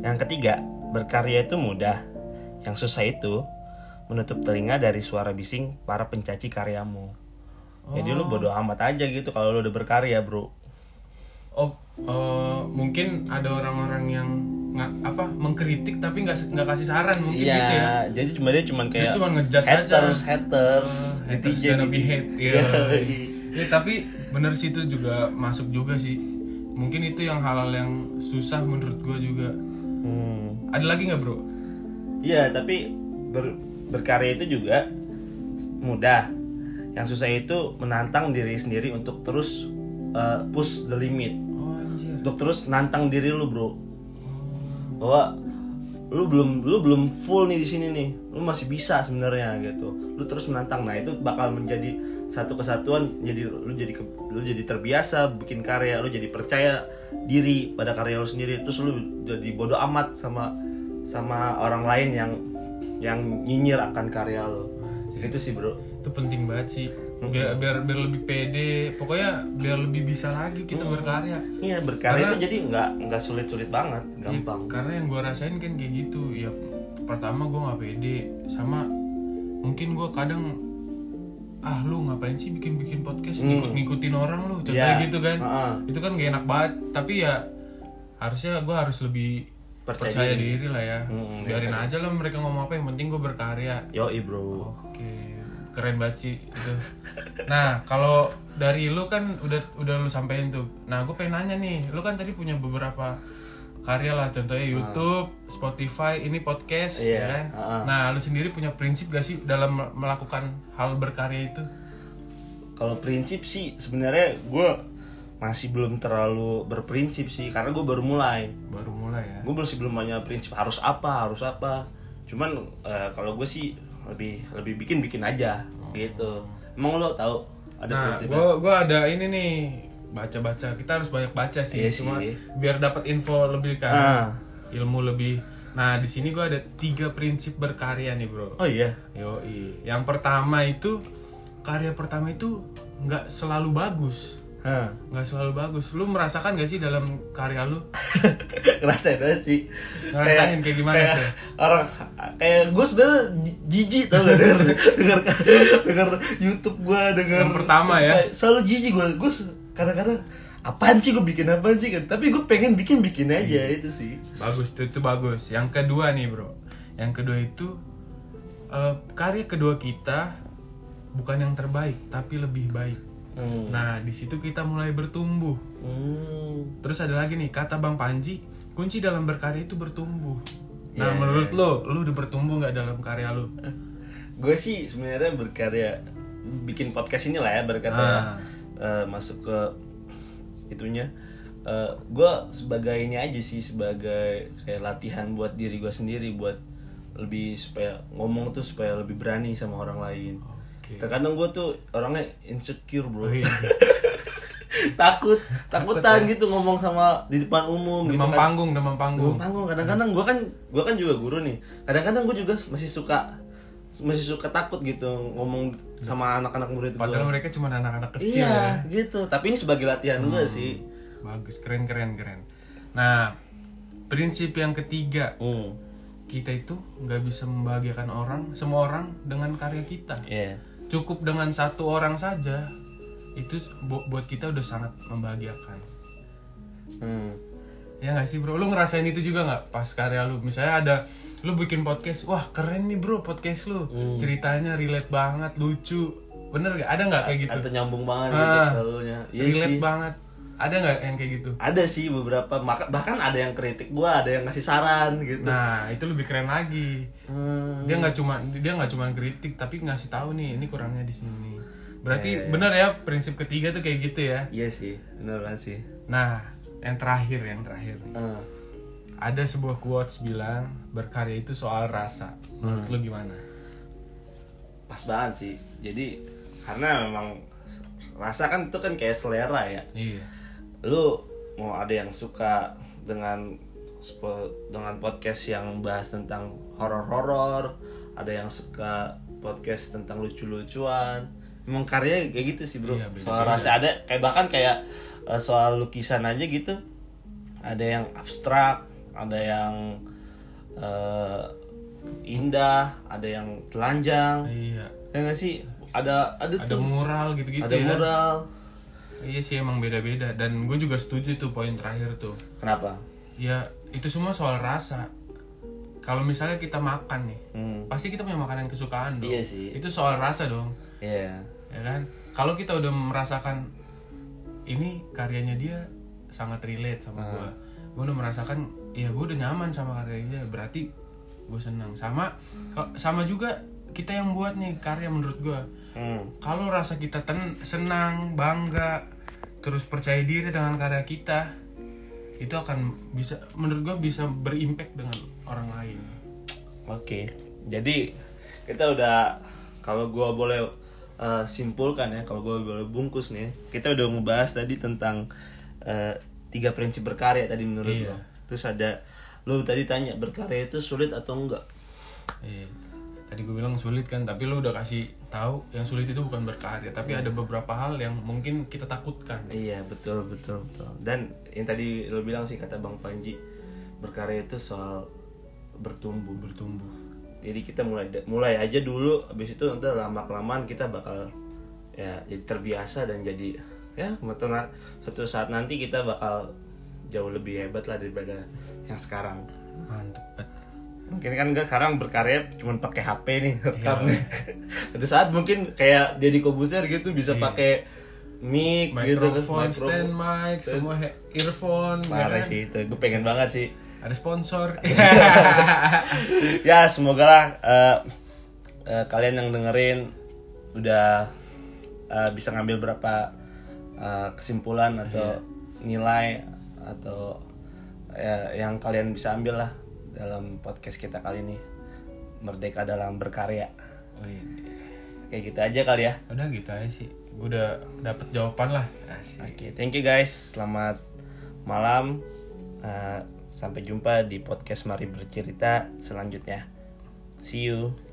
Yang ketiga, berkarya itu mudah. Yang susah itu menutup telinga dari suara bising para pencaci karyamu. Jadi lu bodo amat aja gitu kalau lu udah berkarya, Bro. Oh, eh, mungkin ada orang-orang yang nggak apa mengkritik tapi nggak nggak kasih saran mungkin Iya, gitu ya. jadi cuma dia cuman kayak cuma ngejudge aja. haters, haters, Eh, haters netizen gonna be hate, ya. Iya. Ya, tapi bener sih itu juga masuk juga sih. Mungkin itu yang hal-hal yang susah menurut gua juga. Hmm. Ada lagi nggak bro? Iya, tapi ber- berkarya itu juga mudah. Yang susah itu menantang diri sendiri untuk terus uh, push the limit. Oh anjir. Untuk terus nantang diri lu, Bro. Bahwa lu belum lu belum full nih di sini nih. Lu masih bisa sebenarnya gitu. Lu terus menantang. Nah, itu bakal menjadi satu kesatuan jadi lu jadi ke- lu jadi terbiasa bikin karya, lu jadi percaya diri pada karya lu sendiri terus lu jadi bodoh amat sama sama orang lain yang yang nyinyir akan karya lu. Itu sih, Bro. Itu penting banget sih. Biar, biar biar lebih pede. Pokoknya biar lebih bisa lagi kita berkarya. Iya, berkarya itu jadi nggak nggak sulit-sulit banget, gampang. Karena yang gue rasain kan kayak gitu. Ya pertama gue nggak pede sama mungkin gue kadang ah lu ngapain sih bikin bikin podcast ngikut ngikutin orang lu contohnya Hmm. Iya. gitu kan Heeh. itu kan gak enak banget tapi ya harusnya gue harus lebih Percaya percaya, diri. lah ya Hmm, biarin aja lah mereka ngomong apa yang penting gue berkarya Yoi, Bro. Oke, keren banget sih itu. Nah, kalau dari lu kan udah udah lu sampein tuh. Nah, gue pengen nanya nih, lu kan tadi punya beberapa karya lah, contohnya YouTube, Spotify, ini podcast, Iya, ya kan? heeh. Nah, lu sendiri punya prinsip gak sih dalam me- melakukan hal berkarya itu? Kalau prinsip sih sebenarnya gue masih belum terlalu berprinsip sih karena gue baru mulai. Baru mulai ya. Gue masih belum punya prinsip harus apa, harus apa. Cuman eh, kalau gue sih lebih lebih bikin bikin aja gitu. Emang lo tahu ada Nah, prinsipnya? gue gua ada ini nih baca-baca. Kita harus banyak baca sih, Iya cuma sih. biar dapat info lebih kan, Ah. ilmu lebih. Nah, di sini gue ada tiga prinsip berkarya nih, bro. Oh iya. Yoi. Yang pertama itu karya pertama itu nggak selalu bagus. Nggak selalu bagus. Lu merasakan gak sih dalam karya lu? Ngerasain aja sih. Ngerasain kayak gimana kayak tuh? Orang kayak gue sebenarnya ji- jijik tau gak denger denger denger YouTube gue denger Yang pertama ya? Selalu jijik gue. Gue kadang-kadang apaan sih gue bikin apaan sih kan? Tapi gue pengen bikin bikin aja Iya. itu sih. Bagus tuh itu bagus. Yang kedua nih bro, yang kedua itu eh, karya kedua kita bukan yang terbaik tapi lebih baik. Hmm. Nah di situ kita mulai bertumbuh. Hmm. Terus ada lagi nih kata Bang Panji, kunci dalam berkarya itu bertumbuh. Nah Iya, menurut lo, lo udah bertumbuh nggak dalam karya lo? Gue sih sebenarnya berkarya bikin podcast ini lah ya berkata Ah. eh, masuk ke itunya. Eh, gue sebagai ini aja sih sebagai kayak latihan buat diri gue sendiri buat lebih supaya ngomong tuh supaya lebih berani sama orang lain. Oke. Terkadang gue tuh orangnya insecure bro, Oh, iya. takut takutan gitu ngomong sama di depan umum gitu Demam kan. panggung, demam panggung. Demam panggung kadang-kadang gue kan gue kan juga guru nih kadang-kadang gue juga masih suka masih suka takut gitu ngomong sama anak-anak murid gue Padahal mereka cuma anak-anak kecil iya ya. gitu tapi ini sebagai latihan gue sih Bagus, keren keren keren. Nah, prinsip yang ketiga, hmm kita itu nggak bisa membahagiakan orang, semua orang dengan karya kita. iya Cukup dengan satu orang saja, itu bu- buat kita udah sangat membahagiakan. hmm. Ya nggak sih bro, lu ngerasain itu juga nggak pas karya lu? Misalnya ada lu bikin podcast, wah keren nih bro podcast lu, ceritanya relate banget, lucu, bener gak? Ada nggak kayak gitu? atau nyambung banget Ah, gitu iya relate sih banget. Ada nggak yang kayak gitu? ada sih beberapa bahkan ada yang kritik gue ada yang ngasih saran gitu Nah itu lebih keren lagi. Hmm. Dia nggak cuma dia nggak cuma kritik tapi ngasih tahu nih ini kurangnya di sini. Iya, Berarti bener ya prinsip ketiga tuh kayak gitu ya. iya sih beneran sih Nah yang terakhir yang terakhir. Ah. ada sebuah quotes bilang berkarya itu soal rasa. Menurut Hmm. lu gimana? pas banget sih jadi karena memang rasa kan itu kan kayak selera ya Iya. Lu mau ada yang suka dengan dengan podcast yang bahas tentang horor-horor ada yang suka podcast tentang lucu-lucuan. Emang karya kayak gitu sih bro. Iya, soal rasa ada kayak bahkan kayak eh, soal lukisan aja gitu. Ada yang abstrak ada yang eh, indah ada yang telanjang. Iya. Ya nggak sih? Ada ada, ada tuh. mural gitu-gitu ada ya. mural iya sih emang beda-beda. Dan gue juga setuju tuh poin terakhir tuh. Kenapa? Ya itu semua soal rasa. Kalau misalnya kita makan nih hmm. pasti kita punya makanan kesukaan dong. Iya sih. itu soal rasa dong. Iya. ya kan? Kalau kita udah merasakan ini karyanya dia sangat relate sama Ah. gua gua udah merasakan ya gua udah nyaman sama karyanya dia. Berarti gue senang. Sama sama juga kita yang buat nih karya menurut gua Hmm. kalau rasa kita ten senang bangga terus percaya diri dengan karya kita itu akan bisa menurut gua bisa berimpact dengan orang lain Oke. Jadi kita udah kalau gua boleh eh, simpulkan ya, kalau gua boleh bungkus nih, kita udah ngebahas tadi tentang eh, tiga prinsip berkarya tadi menurut Iya. lo. Terus ada lu tadi tanya berkarya itu sulit atau enggak? Iya. Tadi gue bilang sulit kan, tapi lu udah kasih tahu yang sulit itu bukan berkarya, tapi ada beberapa hal yang mungkin kita takutkan. Iya betul betul betul. Dan yang tadi lo bilang sih kata Bang Panji berkarya itu soal bertumbuh. Bertumbuh. Jadi kita mulai mulai aja dulu, habis itu nanti lama kelamaan kita bakal ya jadi terbiasa dan jadi ya suatu saat nanti kita bakal jauh lebih hebat lah daripada yang sekarang. Mantep. Mungkin kan enggak sekarang berkarya cuma pakai HP nih rekam. Suatu saat mungkin kayak jadi kobuser gitu bisa pakai mic gitu Microphone, stand mic, semua he- earphone, ya Parah kan? sih itu, gue pengen banget sih. Ada sponsor. ya semoga lah eh, eh, kalian yang dengerin udah eh, bisa ngambil berapa eh, kesimpulan atau nilai atau ya, yang kalian bisa ambil lah dalam podcast kita kali ini. Merdeka dalam berkarya. Wih, kayak gitu aja kali ya. Udah gitu aja sih. Udah dapet jawaban lah. oke thank you guys. Selamat malam. Eh, sampai jumpa di podcast mari bercerita selanjutnya. See you